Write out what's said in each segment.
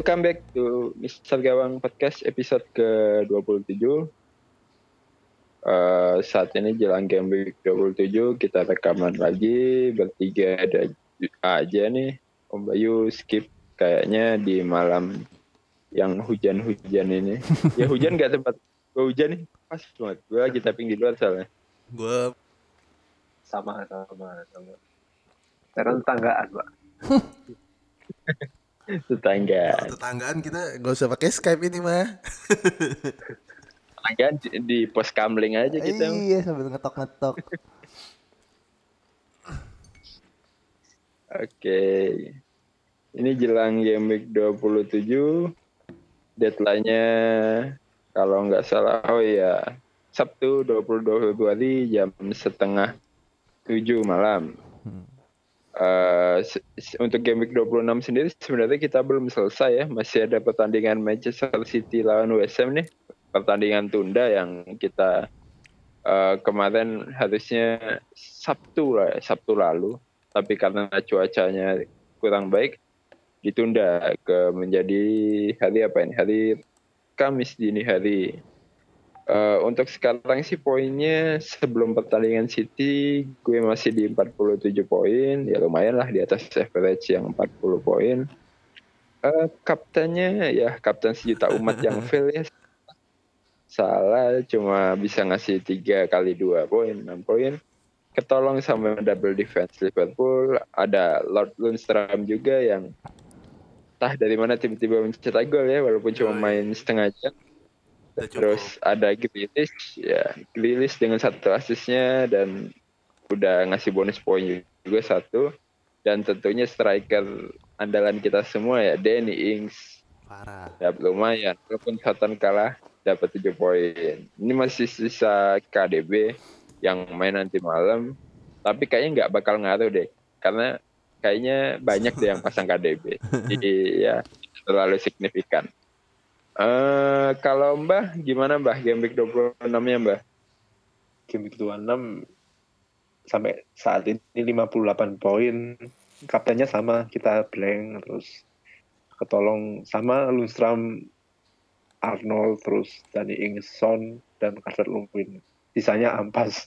Welcome back to Mr. Gawang Podcast episode ke-27. Uh, saat ini jelang game week 27 kita rekaman lagi bertiga ada aja nih Om Bayu skip kayaknya di malam yang hujan-hujan ini. ya hujan gak tempat gue hujan nih pas banget. Gue lagi tapping di luar soalnya. Gue sama sama sama karena tetanggaan pak Tetangga. tetanggaan kita gak usah pakai Skype ini mah. Tetanggaan di, di pos kamling aja kita. Iya sambil ngetok-ngetok. Oke. Ini jelang game week 27. Deadline-nya kalau nggak salah oh ya Sabtu 22 Februari jam setengah 7 malam. Se- untuk game week 26 sendiri sebenarnya kita belum selesai ya. Masih ada pertandingan Manchester City lawan Ham nih. Pertandingan tunda yang kita uh, kemarin harusnya Sabtu lah, ya, Sabtu lalu. Tapi karena cuacanya kurang baik, ditunda ke menjadi hari apa ini? Hari Kamis dini hari. Eh, untuk sekarang sih poinnya sebelum pertandingan City gue masih di 47 poin. Ya lumayan lah di atas average yang 40 poin. Eh, kaptennya ya kapten sejuta umat yang fail ya. Salah cuma bisa ngasih tiga kali dua poin 6 poin. Ketolong sama double defense Liverpool. Ada Lord Lundstram juga yang entah dari mana tiba-tiba mencetak gol ya walaupun cuma main setengah jam. Terus ada Grealish, ya Grealish dengan satu asisnya dan udah ngasih bonus poin juga satu. Dan tentunya striker andalan kita semua ya Danny Ings Parah. ya lumayan walaupun Southampton kalah dapat 7 poin. Ini masih sisa KDB yang main nanti malam. Tapi kayaknya nggak bakal ngaruh deh karena kayaknya banyak deh yang pasang KDB. Jadi ya terlalu signifikan. Eh kalau Mbah gimana Mbah? Game week 26-nya Mbah? game week 26 sampai saat ini 58 poin. Kaptennya sama kita blank terus ketolong sama Lundstram Arnold terus Danny Ings Son dan Carter Lewin sisanya ampas.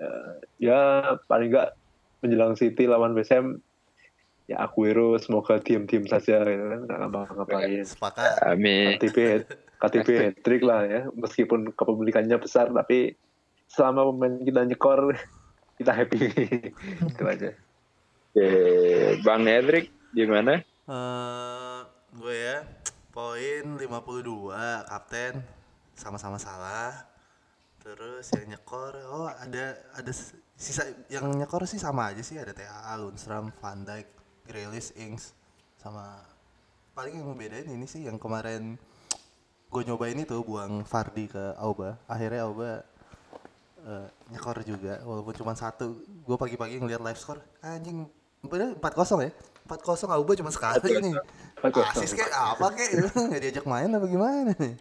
Eh, ya paling enggak menjelang City lawan Ham ya Aguero semoga diam-diam saja gitu kan nggak ngapa-ngapain Sepakat. Amin. KTP KTP hat-trick lah ya meskipun kepemilikannya besar tapi selama pemain kita nyekor kita happy itu aja Oke, Bang Edric gimana? Eh, gue ya poin 52 kapten sama-sama salah. Terus yang nyekor oh ada ada sisa yang nyekor sih sama aja sih ada TAA, Lundstram, Van Dijk, Grealish, Ings sama paling yang bedain ini sih yang kemarin gue nyobain itu buang Fardi ke Auba. Akhirnya Auba eh, nyekor juga walaupun cuma satu. Gue pagi-pagi ngeliat live score anjing bener 4-0 ya? 4-0 Auba cuma sekali nih. 4-0. asis kayak apa kayak? Nggak diajak main apa gimana nih?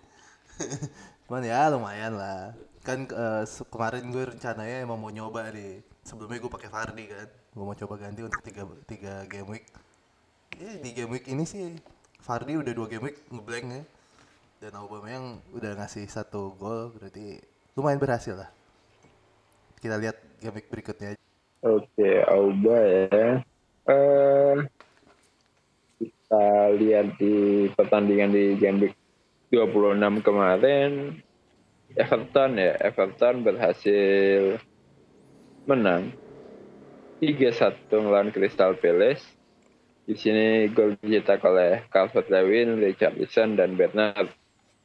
Cuman ya lumayan lah. Kan se- kemarin gue rencananya emang mau nyoba nih sebelumnya gue pakai Fardi kan. Gue mau coba ganti untuk tiga tiga game week. Ya di game week ini sih Fardi udah dua game week ngeblank ya. Dan Aubameyang udah ngasih satu gol berarti lumayan berhasil lah. Kita lihat game week berikutnya. Oke, Auba ya. Eh kita lihat di pertandingan di game week 26 kemarin. Everton ya, Everton berhasil menang 3-1 melawan Crystal Palace. Di sini gol dicetak oleh Calvert-Lewin, Richarlison dan Bernard.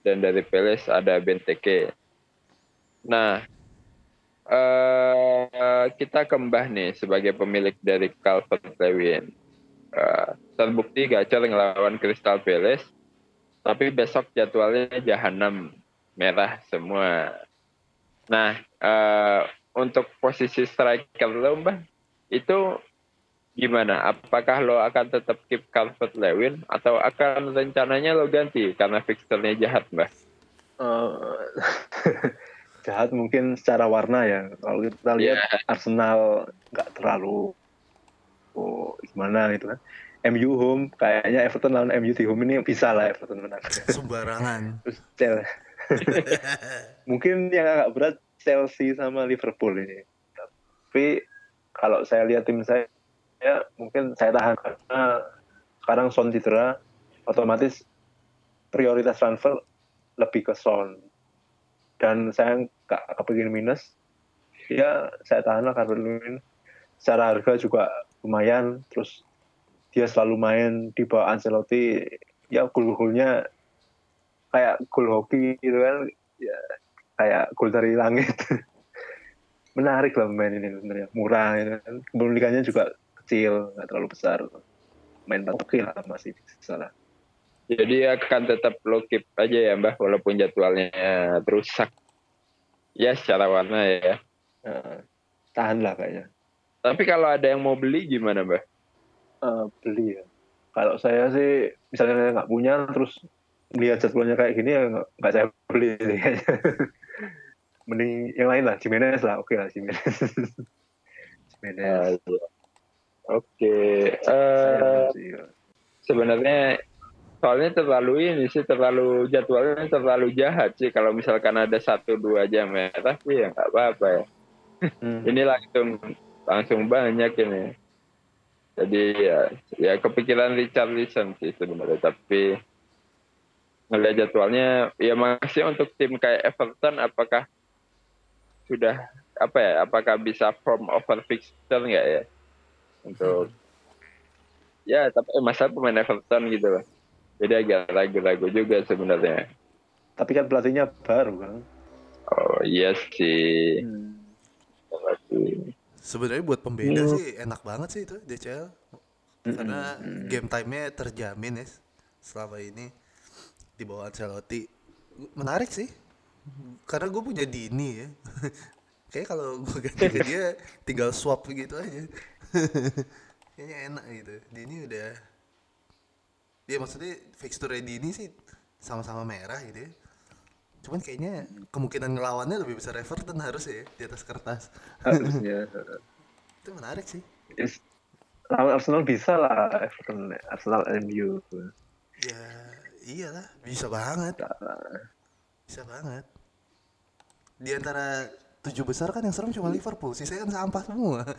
Dan dari Palace ada Benteke. Nah, eh kita kembah nih sebagai pemilik dari Calvert Lewin. Eh, terbukti gacor ngelawan Crystal Palace, tapi besok jadwalnya jahanam merah semua. Nah, eh, untuk posisi striker lo, Mbak, itu gimana? Apakah lo akan tetap keep Calvert Lewin atau akan rencananya lo ganti karena fixturnya jahat, Mbak? Eh, jahat mungkin secara warna ya. Kalau kita lihat Arsenal nggak terlalu oh, gimana gitu kan. MU home kayaknya Everton lawan MU di home ini bisa lah Everton menang. Sembarangan. Terus Chelsea. mungkin yang agak berat Chelsea sama Liverpool ini. Tapi kalau saya lihat tim saya ya mungkin saya tahan karena sekarang Son cedera otomatis prioritas transfer lebih ke Son. Dan saya nggak kepingin minus. Ya saya tahan lah karena secara harga juga lumayan terus dia selalu main di bawah Ancelotti. Ya gol-golnya kayak gol hoki gitu kan. Ya kayak gol dari langit. Menarik lah main ini sebenarnya. Murah gitu kan? Kepemilikannya juga kecil nggak terlalu besar. Main oke lah masih bisa lah. Jadi akan tetap lo keep aja ya Mbah walaupun jadwalnya rusak. Ya secara warna ya. Nah, tahan lah kayaknya. Tapi kalau ada yang mau beli gimana Mbah? Eh, beli ya. Kalau saya sih misalnya saya nggak punya terus melihat jadwalnya kayak gini ya nggak saya beli kayaknya mending yang lain lah Jimenez lah oke lah Jimenez Jimenez Oke. Eh, Saya sih, ya. sebenarnya soalnya terlalu ini sih terlalu jadwalnya terlalu jahat sih kalau misalkan ada satu dua jam merah sih ya nggak apa-apa ya. Hmm. Ini langsung langsung banyak ini. Jadi ya, ya kepikiran Richarlison sih sebenarnya tapi ngelihat jadwalnya ya masih untuk tim kayak Everton apakah sudah apa ya apakah bisa form over fixture nggak ya untuk ya tapi eh, masalah pemain Everton gitu loh jadi agak ragu-ragu juga sebenarnya tapi kan pelatihnya baru kan oh iya sih Hmm. Sebenarnya buat pembeda Hmm. sih enak banget sih itu DCL. Karena game time-nya terjamin ya selama ini di bawah Ancelotti. Menarik sih. Karena gue punya Dini ya. Kayak kalau gue ganti ke dia tinggal swap gitu aja. Kayaknya enak gitu. Dini udah Ya maksudnya fixture Dini sih sama-sama merah gitu ya. Cuman kayaknya kemungkinan ngelawannya lebih besar Everton harus ya di atas kertas. harusnya Itu menarik sih. Lawan Arsenal bisa lah Everton Arsenal MU Ya iyalah bisa banget bisa banget di antara tujuh besar kan yang serem cuma Liverpool. Sisanya kan sampah semua.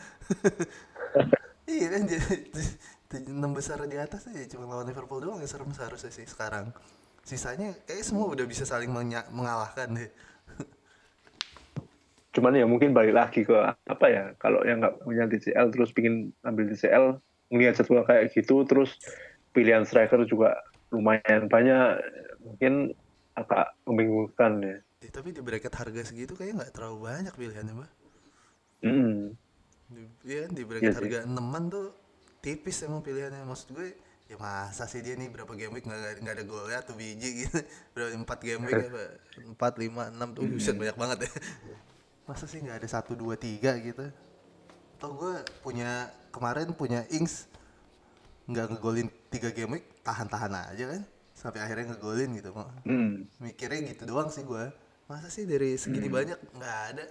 Iya kan jadi enam besar di atas ya cuma lawan Liverpool doang yang serem seharusnya sih sekarang. Sisanya kayak semua udah bisa saling mengalahkan deh. Cuman ya mungkin balik lagi ke apa ya kalau yang nggak punya TCL terus pingin ambil TCL ngelihat jadwal kayak gitu terus pilihan striker juga lumayan banyak mungkin agak membingungkan ya Eh, tapi di bracket harga segitu kayaknya nggak terlalu banyak pilihannya mbak. Mm. di, iya kan, di bracket Iya sih. harga eneman tuh tipis emang pilihannya. Maksud gue ya masa sih dia nih berapa game week nggak nggak ada golnya tuh biji gitu. Berapa empat game week apa? Empat lima enam tuh buset banyak banget ya. Masa sih nggak ada satu dua tiga gitu? Atau gue punya kemarin punya Ings nggak ngegolin tiga game week tahan-tahan aja kan. Sampai akhirnya ngegolin gitu mau Mm. mikirnya gitu doang sih gue masa sih dari segini banyak? Nggak ada.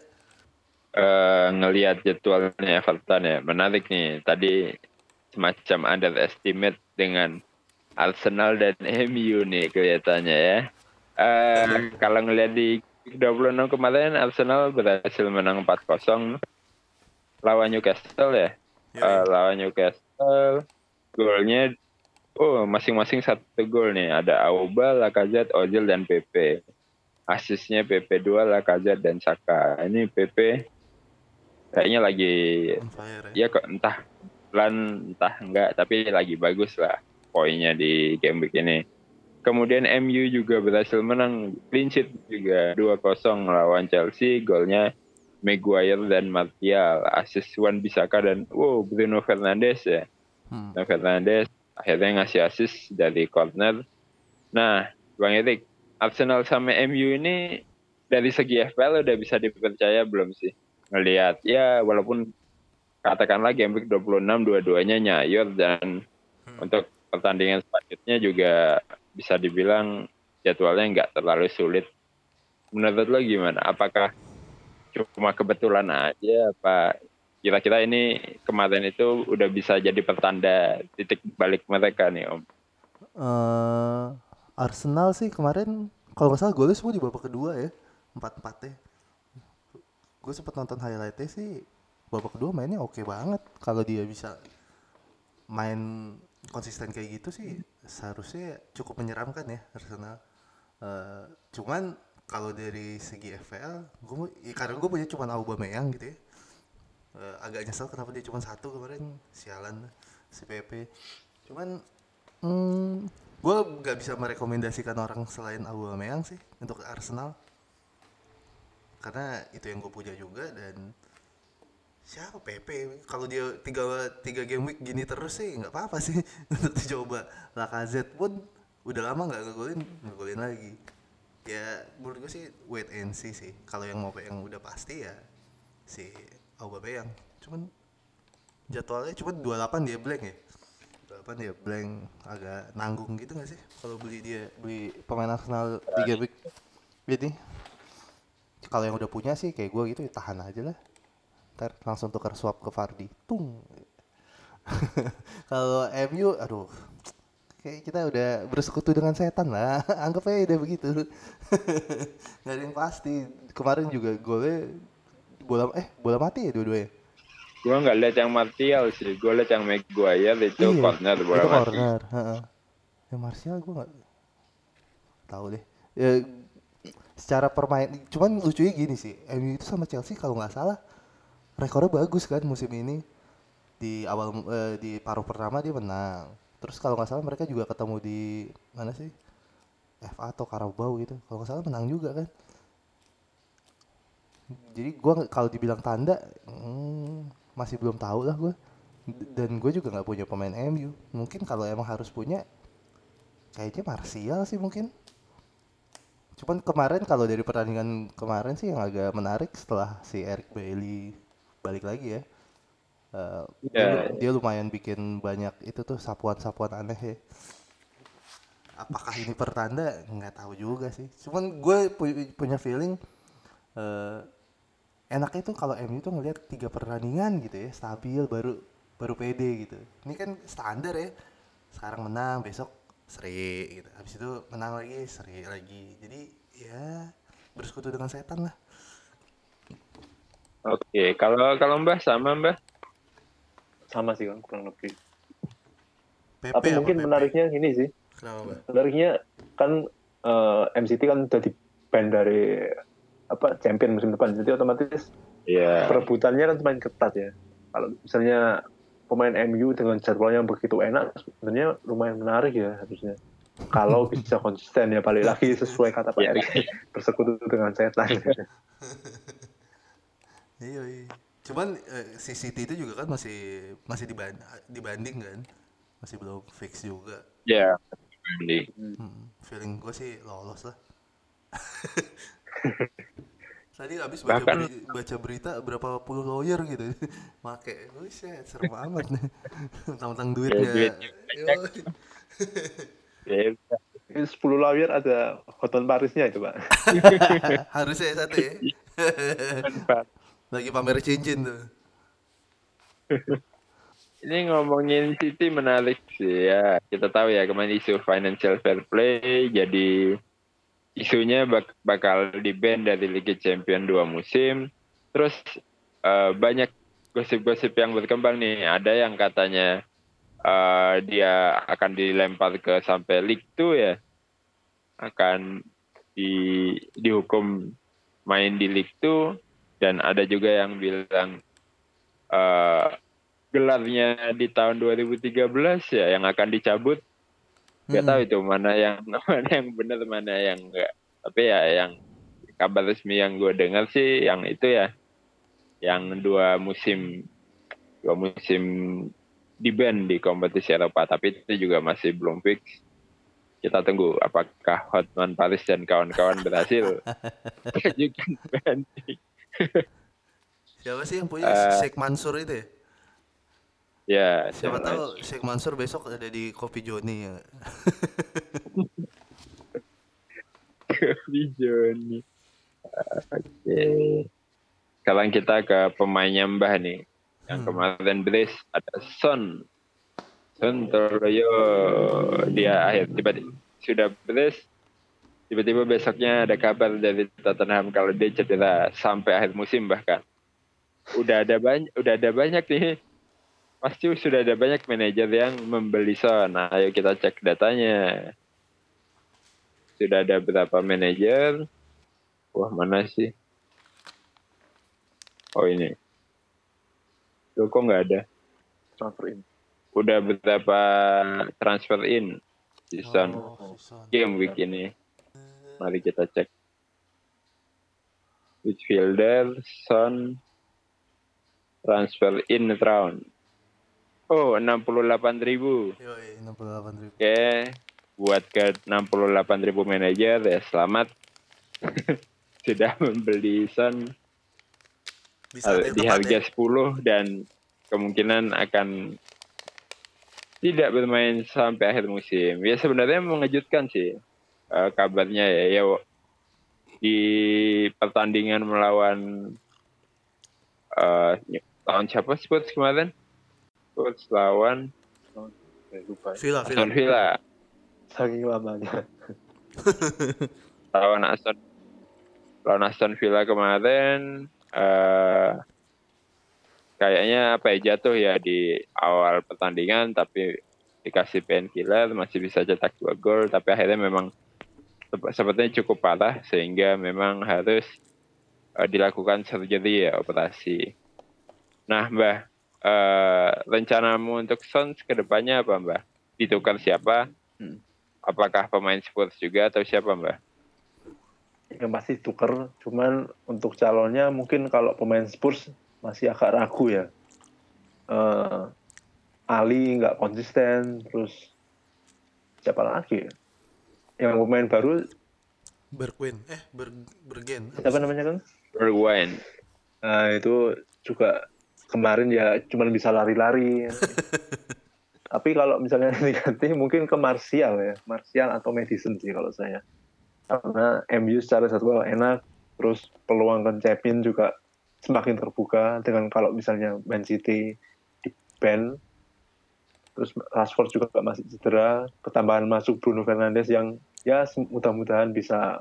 Eh ngelihat jadwalnya Everton ya menarik nih. Tadi semacam underestimate dengan Arsenal dan MU nih kelihatannya ya. Eh kalau ngelihat di 26 kemarin Arsenal berhasil menang 4-0 lawan Newcastle ya. Eh, lawan Newcastle golnya oh masing-masing satu gol nih. Ada Auba, Lacazette, Ozil dan PP asisnya PP 2 Lacazette dan Saka. Ini PP kayaknya lagi fire ya ya kok entah pelan entah enggak tapi lagi bagus lah poinnya di game week ini. Kemudian MU juga berhasil menang clean sheet juga 2-0 lawan Chelsea golnya Maguire dan Martial assist Wan Bisaka dan wow Bruno Fernandes ya. Hmm. Bruno Fernandes akhirnya ngasih assist dari corner. Nah Bang Erik Arsenal sama MU ini dari segi FPL udah bisa dipercaya belum sih ngelihat ya walaupun katakanlah game week 26 dua-duanya nyayur dan untuk pertandingan selanjutnya juga bisa dibilang jadwalnya nggak terlalu sulit. Menurut lo gimana? Apakah cuma kebetulan aja apa kira-kira ini kemarin itu udah bisa jadi pertanda titik balik mereka nih Om? eh Arsenal sih kemarin kalau nggak salah golnya semua di babak kedua ya empat empatnya gue sempet nonton highlightnya sih babak kedua mainnya oke banget. Kalau dia bisa main konsisten kayak gitu sih seharusnya cukup menyeramkan ya Arsenal. Eh, cuman kalau dari segi FPL gue ya karena gue punya cuman Aubameyang gitu ya. Eh, agak nyesel kenapa dia cuma satu kemarin sialan si PP cuman hmm, gue nggak bisa merekomendasikan orang selain Aubameyang sih untuk Arsenal. Karena itu yang gue punya juga dan siapa PP kalau dia tiga tiga game week gini terus sih nggak apa-apa sih. Untuk dicoba. Lacazette pun udah lama nggak ngegolin ngegolin lagi. Ya menurut gue sih wait and see sih. Kalau yang mau yang udah pasti ya si Aubameyang. Cuman jadwalnya cuma 28 dia blank ya 28 dia blank agak nanggung gitu gak sih? Kalau beli dia beli pemain Arsenal di game week. Ini kalau yang udah punya sih kayak gue gitu ya tahan aja lah. Ntar langsung tukar swap ke Fardi tung. Kalau MU aduh. Kayak kita udah bersekutu dengan setan lah. Anggap aja udah begitu. Nggak ada yang pasti. Kemarin juga golnya bola eh bola mati ya dua-duanya Gue nggak lihat yang Martial sih, gue lihat yang Maguire itu Iya, corner bola itu corner heeh. ya Martial gue nggak tahu deh. Ya, secara permain cuman lucunya gini sih. MU itu sama Chelsea kalau nggak salah rekornya bagus kan musim ini. Di awal eh, di paruh pertama dia menang. Terus kalau nggak salah mereka juga ketemu di mana sih? FA atau Carabao gitu. Kalau nggak salah menang juga kan. Jadi gua nggak- kalau dibilang tanda hmm, masih belum tahu lah gue dan gue juga nggak punya pemain MU mungkin kalau emang harus punya kayaknya Martial sih mungkin. Cuman kemarin kalau dari pertandingan kemarin sih yang agak menarik setelah si Eric Bailey balik lagi ya. Eh, dia, Iya. dia lumayan bikin banyak itu tuh sapuan-sapuan aneh ya. Apakah ini pertanda? Nggak tahu juga sih. Cuman gue pu- punya feeling eh enaknya tuh kalau MU tuh ngelihat tiga pertandingan gitu ya stabil baru baru pede gitu. Ini kan standar ya. Sekarang menang besok seri gitu. Habis itu menang lagi seri lagi. Jadi ya bersekutu dengan setan lah. Oke, kalau kalau Mbah sama Mbah. sama sih kan kurang lebih. PP tapi apa mungkin PP? menariknya ini sih. Kenapa menariknya kan eh, MCT kan udah di ban dari apa champion musim depan. Jadi otomatis Iya. perebutannya kan semakin ketat ya. Kalau misalnya pemain MU dengan jadwalnya yang begitu enak sebenarnya lumayan menarik ya harusnya. Kalau bisa konsisten ya balik lagi sesuai kata Pak Iya. Erik. Bersekutu dengan setan. Iya iya. Cuman eh, si City itu juga kan masih masih diban- dibanding kan? Masih belum fix juga. Iya. Di- Hmm, feeling gue sih lolos lah. Tadi habis baca, Bahkan- beri- baca berita berapa puluh lawyer gitu, make, buset serem amat nih, tentang duit Ya, ya. duitnya Ya, 10 lawyer ada Hotman Parisnya itu Pak Harusnya satu ya. Lagi pamer cincin tuh. Ini ngomongin City menarik sih ya. Kita tahu ya kemarin isu financial fair play jadi isunya bak- bakal di ban dari Liga Champion dua musim. Terus eh, banyak gosip-gosip yang berkembang nih. Ada yang katanya eh, dia akan dilempar ke sampai League 2 ya. Akan di dihukum main di League 2 dan ada juga yang bilang eh, gelarnya di tahun 2013 ya yang akan dicabut nggak Hmm. tahu itu mana yang mana yang benar mana yang enggak tapi ya yang kabar resmi yang gue dengar sih yang itu ya. Yang dua musim dua musim di band di kompetisi Eropa. Tapi itu juga masih belum fix. Kita tunggu apakah Hotman Paris dan kawan-kawan berhasil banding Siapa sih yang punya? Eh, Sheikh Mansur itu ya? Ya Siapa tahu Sheikh Mansur besok ada di Kopi Joni ya. Vision nih. Oke. Sekarang kita ke pemainnya Mbah nih. Yang Hmm. kemarin brace ada Son. Son Toroyo dia akhir tiba-tiba sudah brace tiba-tiba besoknya ada kabar dari Tottenham kalau dia cedera sampai akhir musim bahkan. Udah ada banyak udah ada banyak nih. Pasti sudah ada banyak manajer yang membeli Son. Nah, ayo kita cek datanya sudah ada berapa manajer. Wah, mana sih? Oh, ini. Loh, kok nggak ada? transfer in Udah berapa transfer in season Oh, game week ini. Mari kita cek. Midfielder, Son, transfer in round. Oh, 68.000 ribu. Yoi, 68 ribu. Oke, buat ke 68.000 ribu manajer ya selamat sudah membeli Son yang di harga ya. 10 dan kemungkinan akan tidak bermain sampai akhir musim. Ya sebenarnya mengejutkan sih eh, kabarnya ya. ya di pertandingan melawan eh lawan siapa Spurs kemarin? Spurs lawan lupa Villa, Villa. Aston Villa. saking lamanya lawan Aston lawan Aston Villa kemarin eh kayaknya apa ya jatuh ya di awal pertandingan tapi dikasih painkiller masih bisa cetak dua gol tapi akhirnya memang sep- sepertinya cukup parah sehingga memang harus eh, dilakukan surgery ya operasi. Nah Mbah eh, rencanamu untuk Sons ke depannya apa Mbah? Ditukar siapa? Hmm. Apakah pemain Spurs juga atau siapa Mbah? yang pasti tuker cuman untuk calonnya mungkin kalau pemain Spurs masih agak ragu ya Eh, Ali nggak konsisten terus siapa lagi ya? yang pemain baru Bergwijn. Eh, Ber Bergen. siapa namanya kan Bergwijn. nah itu juga kemarin ya cuman bisa lari-lari tapi kalau misalnya diganti mungkin ke Martial ya. Martial atau Madison sih kalau saya. Karena MU secara jadwal enak terus peluang ke champion juga semakin terbuka dengan kalau misalnya Man City di ban. Terus Rashford juga masih cedera. Ketambahan masuk Bruno Fernandes yang ya mudah-mudahan bisa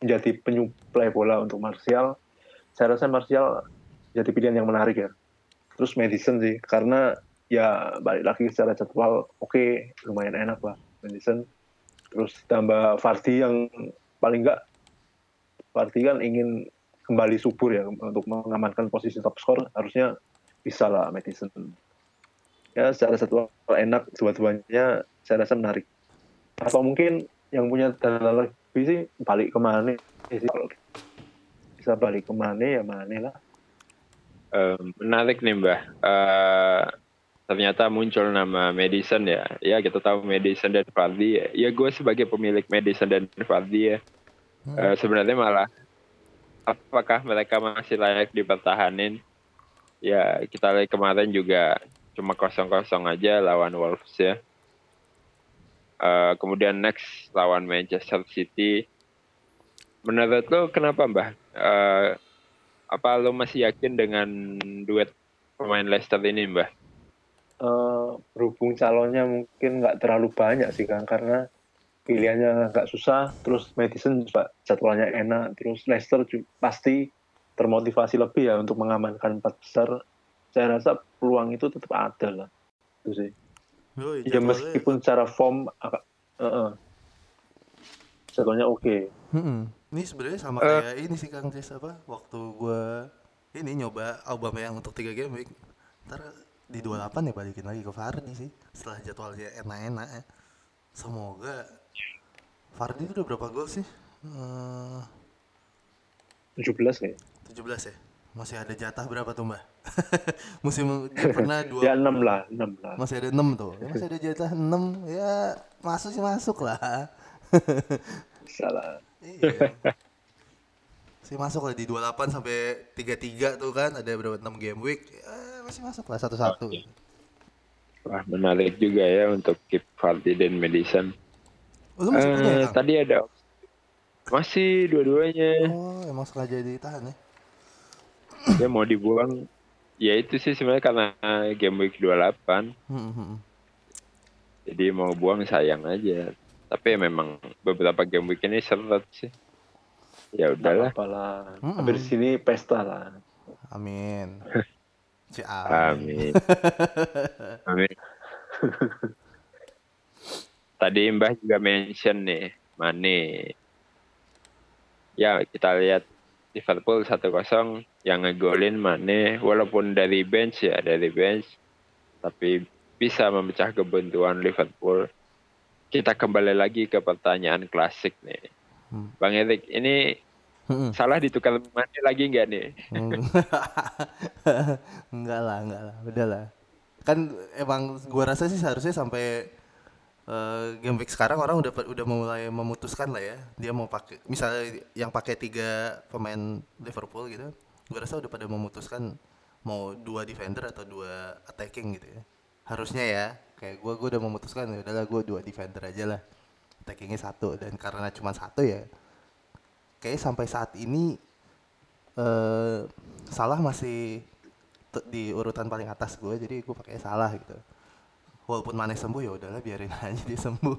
menjadi penyuplai bola untuk Martial. Saya rasa Martial jadi pilihan yang menarik ya. Terus Madison sih karena ya balik lagi secara jadwal oke lumayan enak lah Madison terus tambah Vardy yang paling enggak Vardy kan ingin kembali subur ya untuk mengamankan posisi top skor harusnya bisa lah Madison ya secara jadwal enak dua-duanya saya rasa menarik. Atau mungkin yang punya dana lebih sih balik ke Mane sih. Bisa balik ke Mane ya Mane lah Menarik nih Mbah. Eh, ternyata muncul nama Madison ya. Ya kita tahu Madison dan Vardy ya. Ya gue sebagai pemilik Madison dan Vardy ya. eh, sebenarnya malah apakah mereka masih layak dipertahanin? Ya kita lihat kemarin juga cuma kosong-kosong aja lawan Wolves ya. Eh, kemudian next lawan Manchester City. Menurut lo kenapa Mbah? Eh, apa lo masih yakin dengan duet pemain Leicester ini Mbah? eh, berhubung calonnya mungkin nggak terlalu banyak sih kan karena pilihannya agak susah terus Madison juga jadwalnya enak terus Leicester juga pasti termotivasi lebih ya untuk mengamankan empat besar saya rasa peluang itu tetap ada lah itu sih Yoi, ya meskipun secara form agak eh, eh. jadwalnya oke Mm-mm. Ini sebenarnya sama Eh. kayak ini sih Kang Cis apa? Waktu gua ini nyoba Aubameyang untuk 3 game week. Ntar di 28 ya balikin lagi ke Vardy sih. Setelah jadwalnya enak-enak ya. Semoga Fardi itu udah berapa gol sih? Eh, 17 nih. 17 ya? Masih ada jatah berapa tuh mbak? Musim pernah dua Ya 6 lah, 6 lah. Masih ada 6 tuh Ya, Masih ada jatah 6 Ya masuk sih masuk lah Salah. Iya Masih masuk lah di 28 sampai 33 tuh kan Ada berapa 6 game week ya, Masih masuk lah satu-satu Wah, menarik juga ya untuk keep Fardi dan Madison. Oh, masih punya Eh, Kang? tadi ada masih dua-duanya. Oh emang sengaja ditahan ya Dia mau dibuang. Ya itu sih sebenarnya karena game week 28. Hmm, hmm, hmm. Jadi mau buang sayang aja. Tapi ya memang beberapa game week ini seret sih. Ya udahlah. Apalah. Mm-mm. Habis sini pesta lah. Amin Si Amin. Amin. Tadi Mbah juga mention nih, Mane. Ya, kita lihat Liverpool 1-0 yang ngegolin Mane walaupun dari bench ya, dari bench tapi bisa memecah kebuntuan Liverpool. Kita kembali lagi ke pertanyaan klasik nih. Hmm. Bang Erik, ini Hmm. salah ditukar Mane lagi nggak nih? Hmm. enggak lah, enggak lah, udah lah. Kan emang gua rasa sih seharusnya sampai eh, game week sekarang orang udah udah mulai memutuskan lah ya. Dia mau pakai misalnya yang pakai tiga pemain Liverpool gitu. Gua rasa udah pada memutuskan mau dua defender atau dua attacking gitu ya. Harusnya ya. Kayak gua gua udah memutuskan ya udahlah gua dua defender aja lah. Attackingnya satu dan karena cuma satu ya kayak sampai saat ini eh salah masih di urutan paling atas gue jadi gue pakai salah gitu. Walaupun Mane sembuh ya udahlah biarin aja dia sembuh.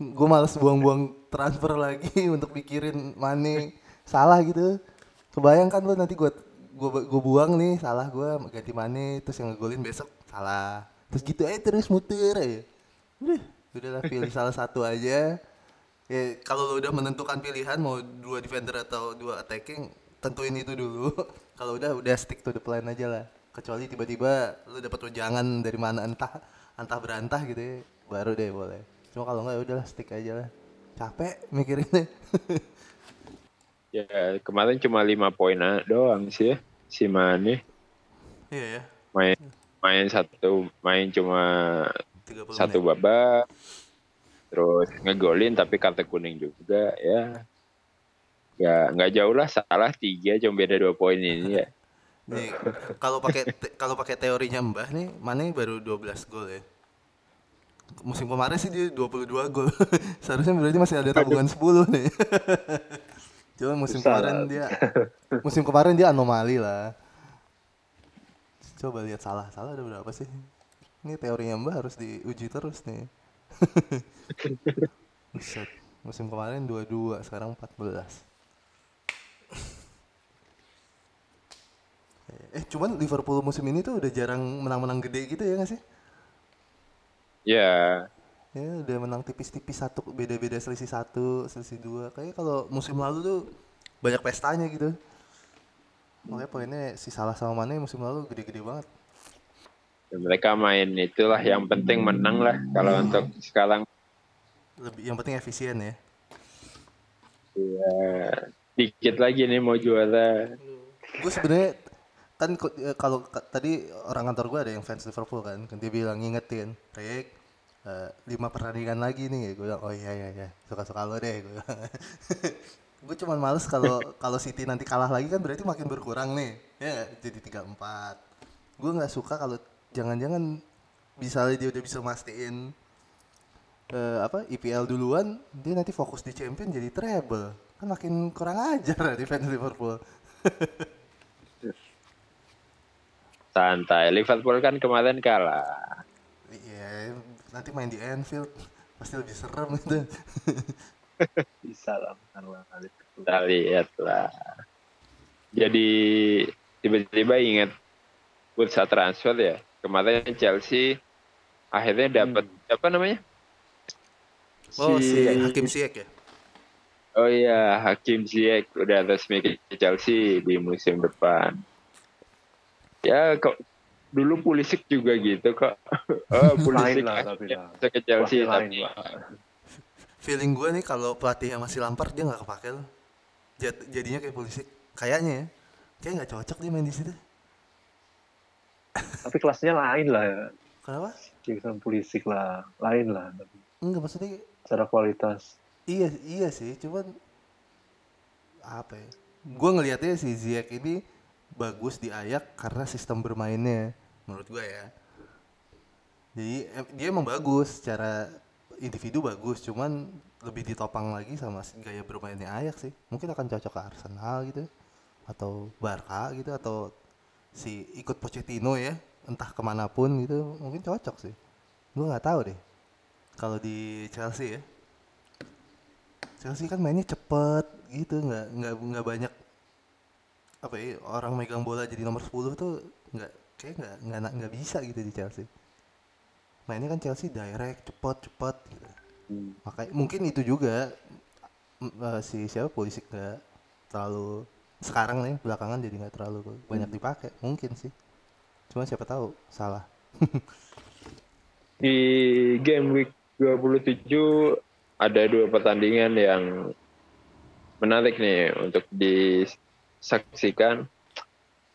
Gue males buang-buang transfer lagi untuk mikirin Mane. Salah gitu. Kebayang kan lo nanti gue gue gue buang nih salah gue ganti Mane terus yang ngegolin besok salah terus gitu aja terus muter aja udah udahlah pilih salah satu aja Ya, kalau lo udah menentukan pilihan mau dua defender atau dua attacking, tentuin itu dulu. kalau udah udah stick to the plan aja lah. Kecuali tiba-tiba lo dapet wejangan dari mana entah entah berantah gitu ya, baru deh boleh. Cuma kalau enggak ya udahlah stick aja lah. Capek mikirinnya. Ya kemarin cuma lima poin doang sih ya si Mane iya ya. main main satu main cuma 30 satu babak terus ngegolin tapi kartu kuning juga ya ya nggak jauh lah salah tiga cuma beda dua poin ini ya Nih, kalau pakai kalau pakai teorinya Mbah nih, Mane baru 12 gol ya. Musim kemarin sih dia 22 gol. Seharusnya berarti masih ada tabungan 10 nih. Cuma musim kemarin dia musim kemarin dia anomali lah. Coba lihat salah. Salah ada berapa sih? Ini teorinya Mbah harus diuji terus nih. Buset. Musim kemarin 22, sekarang 14. Eh cuman Liverpool musim ini tuh udah jarang menang-menang gede gitu ya gak sih? ya Ya udah menang tipis-tipis satu beda-beda selisih satu selisih dua kayak kalau musim lalu tuh banyak pestanya gitu. Makanya poinnya si salah sama Mane musim lalu gede-gede banget. ya mereka main itulah yang penting menang lah kalau untuk sekarang. Lebih yang penting efisien ya. ya dikit lagi nih mau juara. Gue sebenarnya kan eh, kalau ka- tadi orang kantor gue ada yang fans Liverpool kan, kan dia bilang ngingetin, Rick eh, lima pertandingan lagi nih, gue bilang oh iya iya iya. Suka-suka lo deh, gue gue cuman males kalau kalau City nanti kalah lagi kan berarti makin berkurang nih, ya jadi tiga empat. Gue nggak suka kalau jangan-jangan misalnya dia udah bisa mastiin eh, apa IPL duluan, dia nanti fokus di champion jadi treble, kan makin kurang ajar di fans Liverpool. santai Liverpool kan kemarin kalah Iya, nanti main di Anfield pasti lebih serem itu. Bisa lah. bentar lah, kali itu. kita lihat lah jadi tiba-tiba ingat bursa transfer ya kemarin Chelsea akhirnya dapat apa namanya Oh, si Hakim Ziyech ya? oh iya Hakim Ziyech udah resmi ke Chelsea di musim depan ya kok dulu Pulisic juga gitu kok. Oh, Pulisic Lain lah tapi lah. bisa ke Chelsea tapi lah. Feeling gue nih kalau pelatihnya masih Lampard dia nggak kepake loh. Jad- jadinya kayak polisi. Kayaknya ya. Kayak nggak cocok dia main di situ. Tapi kelasnya lain lah ya. Kenapa? Jackson Pulisic lah, lain lah. Enggak maksudnya Secara kualitas. iya iya sih, cuman apa ya? Gue ngelihatnya si Ziyech ini bagus di Ayak karena sistem bermainnya menurut gue ya. Jadi dia emang bagus secara individu bagus, cuman lebih ditopang lagi sama gaya bermainnya Ayak sih. Mungkin akan cocok ke Arsenal gitu atau Barca gitu atau si ikut Pochettino ya, entah ke mana pun gitu mungkin cocok sih. Gue nggak tahu deh kalau di Chelsea ya. Chelsea kan mainnya cepet gitu, nggak nggak nggak banyak apa ya orang megang bola jadi nomor 10 tuh nggak kayak nggak nggak nggak bisa gitu di Chelsea. Mainnya kan Chelsea direct, cepet cepet gitu. Hmm. Makanya mungkin itu juga eh, si siapa polisi nggak terlalu sekarang nih belakangan jadi nggak terlalu banyak dipakai mungkin sih. Cuma siapa tahu salah. di game week 27 ada dua pertandingan yang menarik nih untuk disaksikan.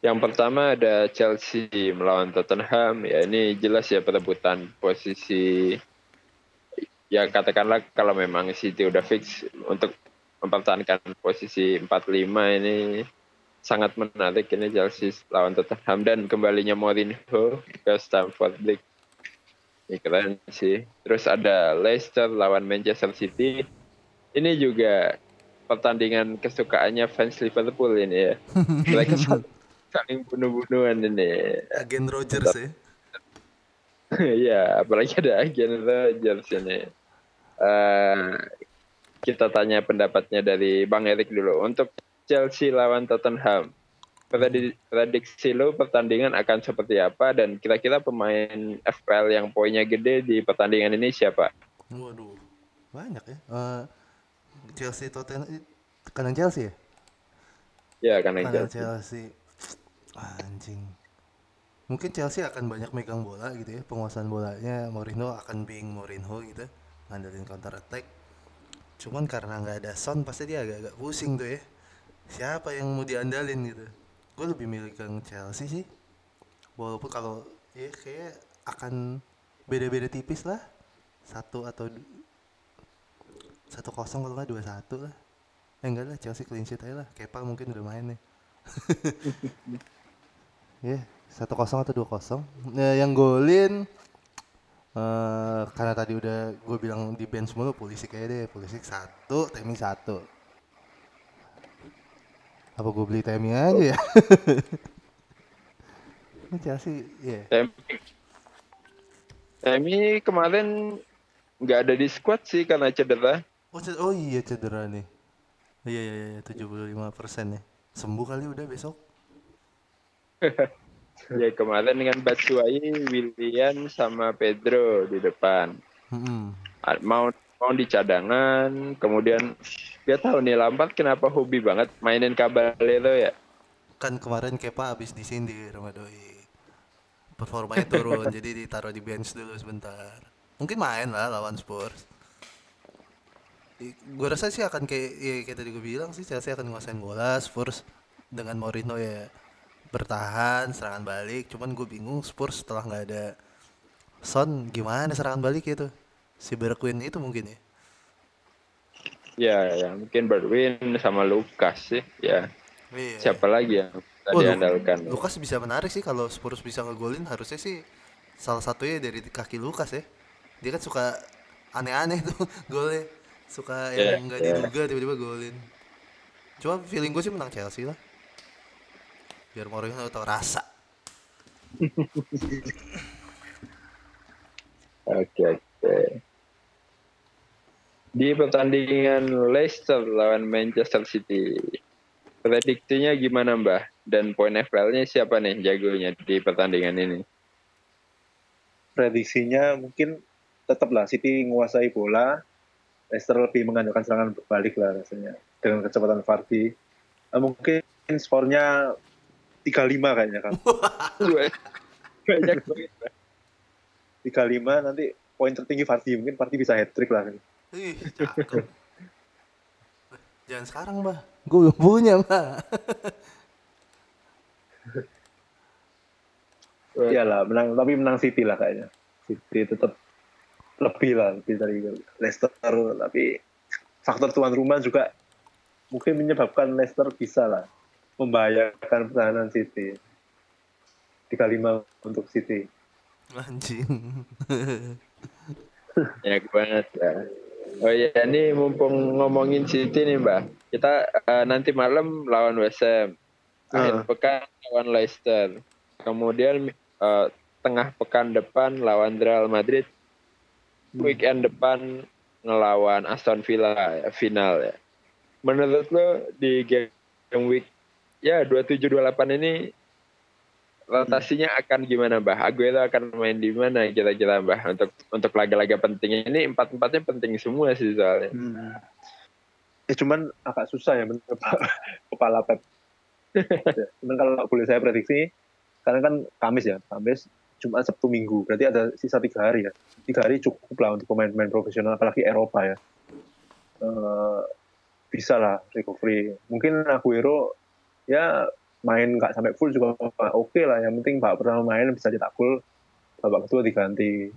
Yang pertama ada Chelsea melawan Tottenham. Ya ini jelas ya perebutan posisi ya katakanlah kalau memang City udah fix untuk mempertahankan posisi 45 ini sangat menarik ini Chelsea lawan Tottenham dan kembalinya Mourinho ke Stamford Bridge. Ini keren sih. Terus ada Leicester lawan Manchester City. Ini juga pertandingan kesukaannya fans Liverpool ini ya. Mereka saling bunuh-bunuhan ini. Agen Rogers ya. Iya, apalagi ada agen Rodgers ini. Eh, kita tanya pendapatnya dari Bang Erik dulu. Untuk Chelsea lawan Tottenham, Predi- prediksi lo pertandingan akan seperti apa dan kira-kira pemain FPL yang poinnya gede di pertandingan ini siapa? Waduh, banyak ya. Eh, Chelsea Tottenham kanan Chelsea ya? Ya kan yang Kanan Chelsea. Chelsea. Anjing. Mungkin Chelsea akan banyak megang bola gitu ya. Penguasaan bolanya Mourinho akan being Mourinho gitu. Ngandelin counter attack. Cuman karena nggak ada Son pasti dia agak-agak pusing tuh ya. Siapa yang mau diandalin gitu. Gue lebih milih ke Chelsea sih. Walaupun kalau ya kayak akan beda-beda tipis lah. Satu atau satu kosong kalau nggak dua satu lah. Eh enggak lah Chelsea clean sheet aja lah. Kepa mungkin udah main nih. Ya, satu kosong atau dua kosong. Nah, yang golin eh karena tadi udah gue bilang di bench mulu polisi kayak deh. Polisi satu temi satu. Apa gue beli temi aja ya? Ini Chelsea ya Temi, Temi kemarin nggak ada di squad sih karena cedera. oh, ce- oh iya cedera nih. Iya iya iya tujuh puluh lima persen ya. Sembuh kali udah besok Ya kemarin dengan Batshuayi, Willian sama Pedro di depan. Ah, Mau mau di cadangan, kemudian dia tahu nih Lampard kenapa hobi banget mainin Caballero ya. kan kemarin Kepa habis disindir sama Doi. Performanya turun jadi ditaruh di bench dulu sebentar. Mungkin main lah lawan Spurs. Gue rasa sih akan kayak ya, kayak tadi gue bilang sih Chelsea akan nguasain bola Spurs dengan Mourinho ya bertahan serangan balik cuman gue bingung Spurs setelah nggak ada Son gimana serangan balik itu si Bergwijn itu mungkin ya Ya, ya mungkin Berwin sama Lukas sih. Ya, Iya. siapa lagi yang Oh, diandalkan? Lukas bisa menarik sih kalau Spurs bisa ngegolin harusnya sih salah satunya dari kaki Lukas ya. Dia kan suka aneh-aneh tuh golnya. Suka Iya, yang nggak iya. diduga tiba-tiba golin. Cuma feeling gue sih menang Chelsea lah. Biar Mourinho tahu rasa. Oke, oke. Di pertandingan Leicester lawan Manchester City, prediksinya gimana Mbah? Dan poin FPL-nya siapa nih jagonya di pertandingan ini? Prediksinya mungkin tetaplah City menguasai bola, Leicester lebih mengandalkan serangan berbalik lah rasanya dengan kecepatan Vardy. Eh, mungkin skornya 3-5 kayaknya kan. Gue banyak banget. 35 nanti poin tertinggi Fardi mungkin Fardi bisa hat trick lah Ih, cakep. Jangan sekarang, Mbah. Gue belum punya, Mbah. iyalah menang tapi menang City lah kayaknya City tetap lebih lah lebih dari Leicester tapi faktor tuan rumah juga mungkin menyebabkan Leicester bisa lah membahayakan pertahanan City 35 untuk City Anjing. Banyak banget ya. Oh iya, ini mumpung ngomongin City nih, Mbak. Kita eh, nanti malam lawan West Ham. Akhir Ah. pekan lawan Leicester. Kemudian eh, tengah pekan depan lawan Real Madrid. Weekend depan ngelawan Aston Villa ya, final ya. Menurut lo di game week ya 27 28 ini rotasinya akan gimana Mbah? Aguero akan main di mana kira-kira Mbah untuk untuk laga-laga penting ini empat empatnya penting semua sih soalnya. Hmm. Eh cuman agak susah ya menurut kepala Pep. Ya, cuman kalau boleh saya prediksi, karena kan Kamis ya, Kamis, Jumat, Sabtu, Minggu, berarti ada sisa tiga hari ya. Tiga hari cukup lah untuk pemain-pemain profesional, apalagi Eropa ya. Eh, bisa lah recovery. Mungkin Aguero ya main nggak sampai full juga oke lah. Yang penting Pak pertama main bisa cetak gol, babak kedua diganti.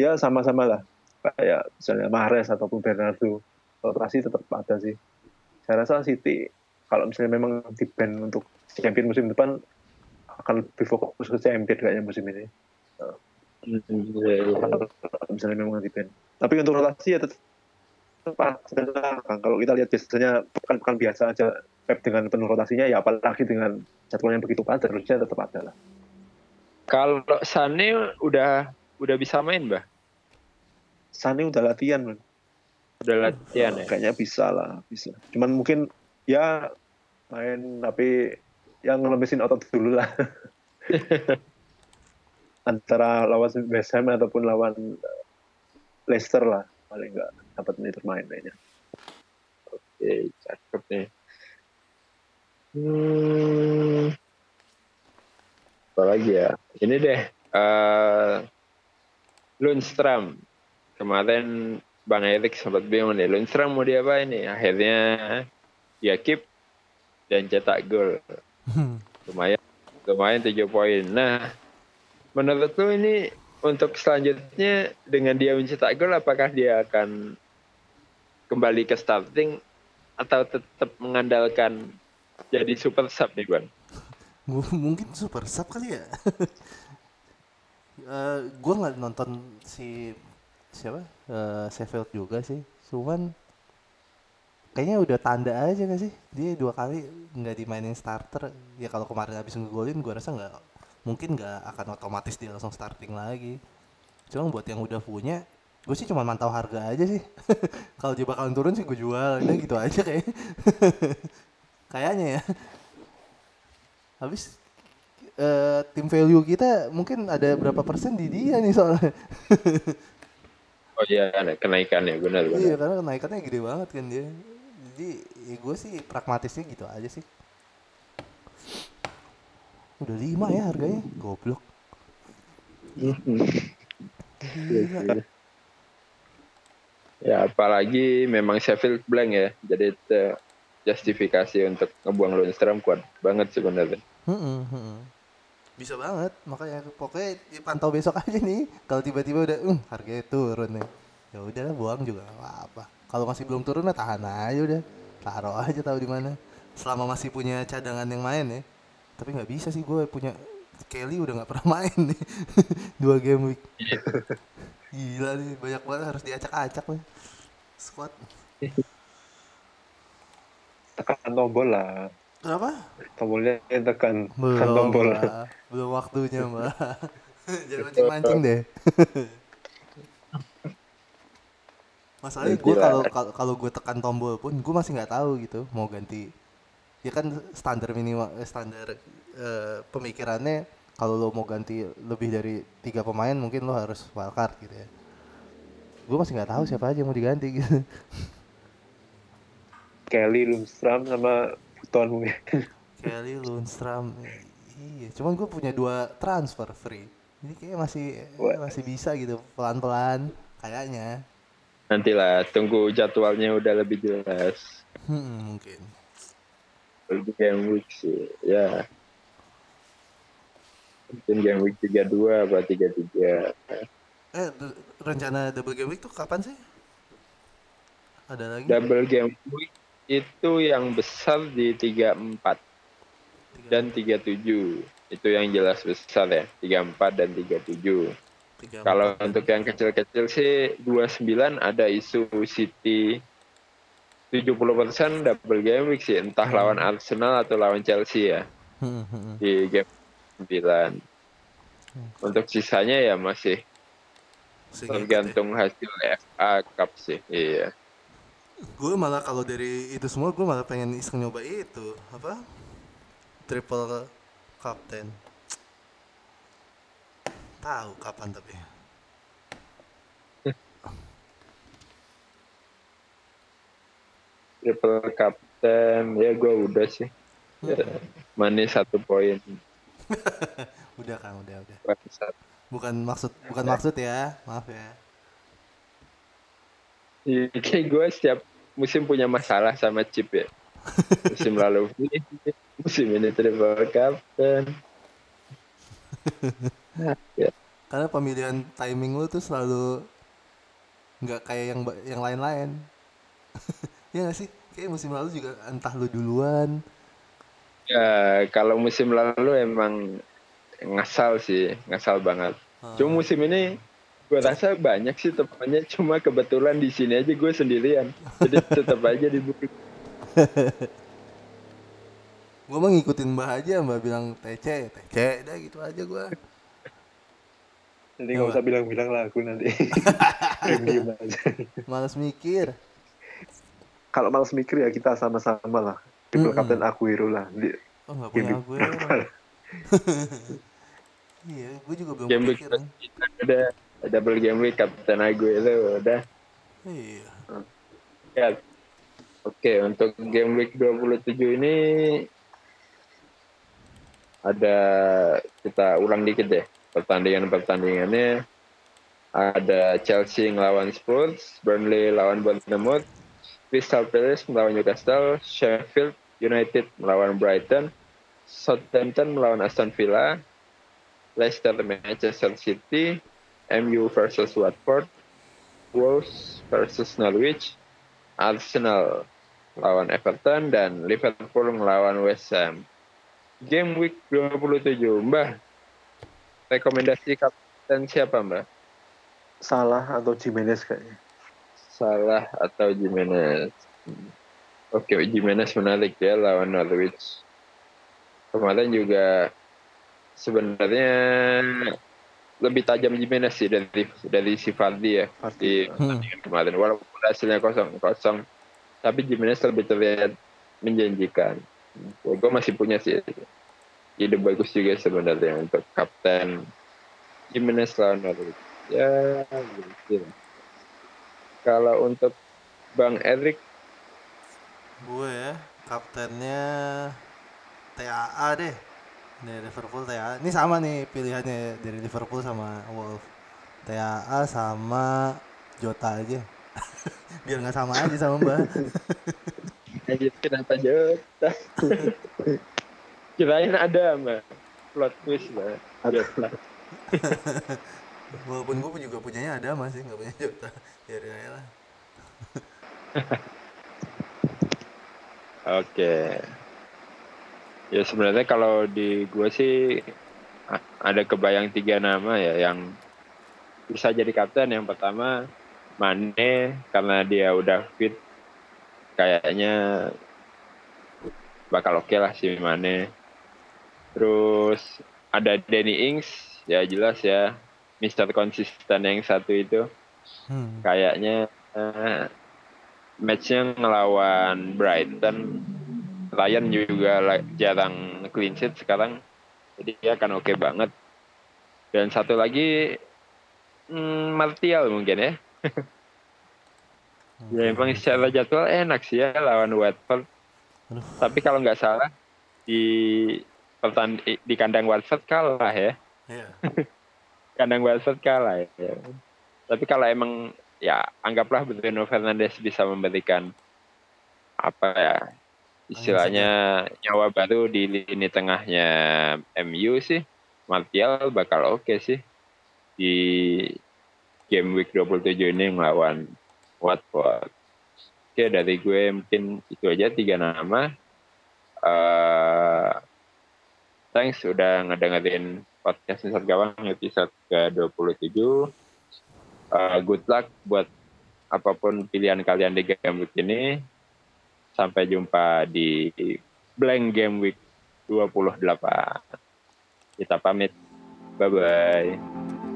Ya sama-sama lah. Kayak misalnya Mahrez ataupun Bernardo rotasi tetap ada sih. Saya rasa City kalau misalnya memang di ban untuk champion musim depan akan lebih fokus ke champion kayaknya musim ini. Kalau misalnya memang di ban. Tapi untuk rotasi ya tetap ada. Kalau kita lihat biasanya pekan-pekan biasa aja Pep dengan penuh rotasinya ya apalagi dengan jadwal yang begitu padat harusnya tetap ada lah. Kalau Sane udah udah bisa main Mbah? Sane udah latihan man. Udah latihan ya? kayaknya bisa lah bisa cuman mungkin ya main tapi yang ngelemesin otot dulu lah antara lawan West Ham ataupun lawan Leicester lah paling nggak dapat menit bermain kayaknya Oke, cakep nih. Hmm. Apa lagi ya? Ini deh. eh Lundstram. Kemarin Bang Erik sempat bingung nih. Lundstram mau diapain nih? Akhirnya dia keep dan cetak gol. Lumayan. Lumayan 7 poin. Nah, menurut lu ini untuk selanjutnya dengan dia mencetak gol apakah dia akan kembali ke starting atau tetap mengandalkan jadi super sub nih? M- mungkin super sub kali ya. Eh gue nggak nonton si siapa Eh, Sheffield juga sih. Cuman kayaknya udah tanda aja gak sih dia dua kali nggak dimainin starter. Ya kalau kemarin habis ngegolin gue rasa nggak mungkin nggak akan otomatis dia langsung starting lagi. Cuma buat yang udah punya gue sih cuma mantau harga aja sih. kalau dia bakalan turun sih gue jual. Udah gitu aja kayak. Kayaknya ya. Habis eh, tim value kita mungkin ada berapa persen di dia nih soalnya. Oh iya kenaikan ya benar iya benar. karena kenaikannya gede banget kan dia. Jadi ya gue sih pragmatisnya gitu aja sih. Udah lima ya harganya, goblok. Gila. Ya apalagi memang Sheffield blank ya, jadi itu justifikasi untuk ngebuang Lundstram kuat banget sebenarnya. Mm-mm. Bisa banget, makanya pokoknya ya pantau besok aja nih. Kalau tiba-tiba udah, um, harganya turun nih. Ya udahlah buang juga apa-apa. Kalau masih belum turun ya tahan aja udah. Taruh aja tahu di mana. Selama masih punya cadangan yang main ya. Tapi nggak bisa sih gue punya Kelly udah nggak pernah main nih. Dua game week. Gila nih, banyak banget harus diacak-acak nih. Squad. tekan tombol lah Kenapa? tombolnya tekan tekan Belum tombol lah. Belum waktunya mbak. Jangan mancing-mancing deh. Masalahnya gue kalau kalau- kalau gue tekan tombol pun gue masih nggak tahu gitu mau ganti. Ya kan standar minimal eh, standar eh, pemikirannya kalau lo mau ganti lebih dari tiga pemain mungkin lo harus wildcard gitu ya. Gue masih nggak tahu siapa aja yang mau diganti gitu. Kelly Lundstram sama Buton mungkin Kelly Lundstram. Iya, cuman gue punya dua transfer free. Ini kayak masih Wah. masih bisa gitu pelan-pelan kayaknya. Nantilah tunggu jadwalnya udah lebih jelas. Hmm, mungkin. Lebih game week sih, ya. Mungkin game week 32 apa 33. Eh, rencana double game week tuh kapan sih? Ada lagi? Double game week itu yang besar di 34 Tiga- dan 37. Itu yang jelas besar ya, 34 dan 37. tiga, Kalau untuk yang kecil-kecil sih 29 ada isu City 70% double game week sih, entah lawan Arsenal atau lawan Chelsea ya Hmm, hmm, hmm. di game 9. Untuk sisanya ya masih Sehingga tergantung hasil FA Cup sih. Iya. gue malah kalau dari itu semua gue malah pengen iseng nyoba itu apa triple captain tahu kapan tapi Triple Captain ya gue udah sih. Ya, manis satu poin. udah kan udah udah. Bukan maksud bukan maksud ya. Maaf ya. Iya, Kayak gue setiap musim punya masalah sama chip ya. Musim lalu musim ini triple captain. karena pemilihan timing lu tuh selalu nggak kayak yang yang lain-lain. Ya nggak sih? Kayak musim lalu juga entah lu duluan Ya kalau musim lalu emang ngasal sih, ngasal banget. Ah. Cuma musim ini gue rasa banyak sih temannya, cuma kebetulan di sini aja gue sendirian. Jadi tetap aja dibuka. gue mah ngikutin mbah aja mbah bilang TC TC udah gitu aja gue Jadi nggak Apa? usah bilang-bilang lah aku nanti. Diem aja. males mikir Kalau malas mikir ya kita sama-sama lah. Triple Mm-mm. Captain Aguero lah. Di, oh nggak punya gue iya gue juga belum Game kepikiran ada double game week Captain Aguero udah. iya Ya. Oke, untuk game week 27 ini ada kita ulang dikit deh pertandingan-pertandingannya. Ada Chelsea ngelawan Spurs, Burnley lawan Bournemouth, Crystal Palace melawan Newcastle, Sheffield United melawan Brighton, Southampton melawan Aston Villa, Leicester Manchester City, MU versus Watford, Wolves versus Norwich, Arsenal lawan Everton dan Liverpool melawan West Ham. Game week 27, Mbah. Rekomendasi kapten siapa, Mbah? Salah atau Jimenez kayaknya. Salah atau Jimenez? Hmm. Oke, Jimenez menarik ya lawan Norwich. Kemarin juga sebenarnya lebih tajam Jimenez sih dari dari si Vardy ya di Vardy. pertandingan kemarin. Walaupun hasilnya kosong kosong, tapi Jimenez lebih terlihat menjanjikan. Gue masih punya sih ide bagus juga sebenarnya untuk kapten Jimenez lawan Norwich. Ya, gitu. Kalau untuk Bang Erik, gue ya kaptennya TAA deh dari Liverpool TAA ini sama nih pilihannya dari Liverpool sama Wolf TAA sama Jota aja biar nggak sama aja sama Mbak kenapa Jota? Kirain ada, Mbak. Plot twist, Mbak. Jota. Walaupun gue juga punyanya ada masih nggak punya Jota biarin aja lah Oke. Ya sebenarnya kalau di gue sih ada kebayang tiga nama ya yang bisa jadi kapten. Yang pertama Mane karena dia udah fit kayaknya bakal oke lah si Mane. Terus ada Danny Ings ya jelas ya Mister konsisten yang satu itu. Hmm. kayaknya eh, matchnya ngelawan Brighton. Ryan juga jarang clean sheet sekarang. Jadi dia akan oke banget. Dan satu lagi hmm, Martial mungkin ya. Ya emang secara jadwal enak sih ya lawan Watford. Aduh. tapi kalau nggak salah di pertand- di kandang Watford kalah ya. Iya. kandang Watford kalah ya. Tapi kalau emang ya anggaplah Bruno Fernandes bisa memberikan apa ya istilahnya nyawa baru di lini tengahnya MU sih Martial bakal oke sih di game week 27 ini melawan Watford. Oke dari gue mungkin itu aja tiga nama. Uh, thanks udah ngedengerin podcast Misal Gawang episode ke-27. Uh, good luck buat apa pun pilihan kalian di game week ini. Sampai jumpa di blank game week 28. Kita pamit. Bye-bye.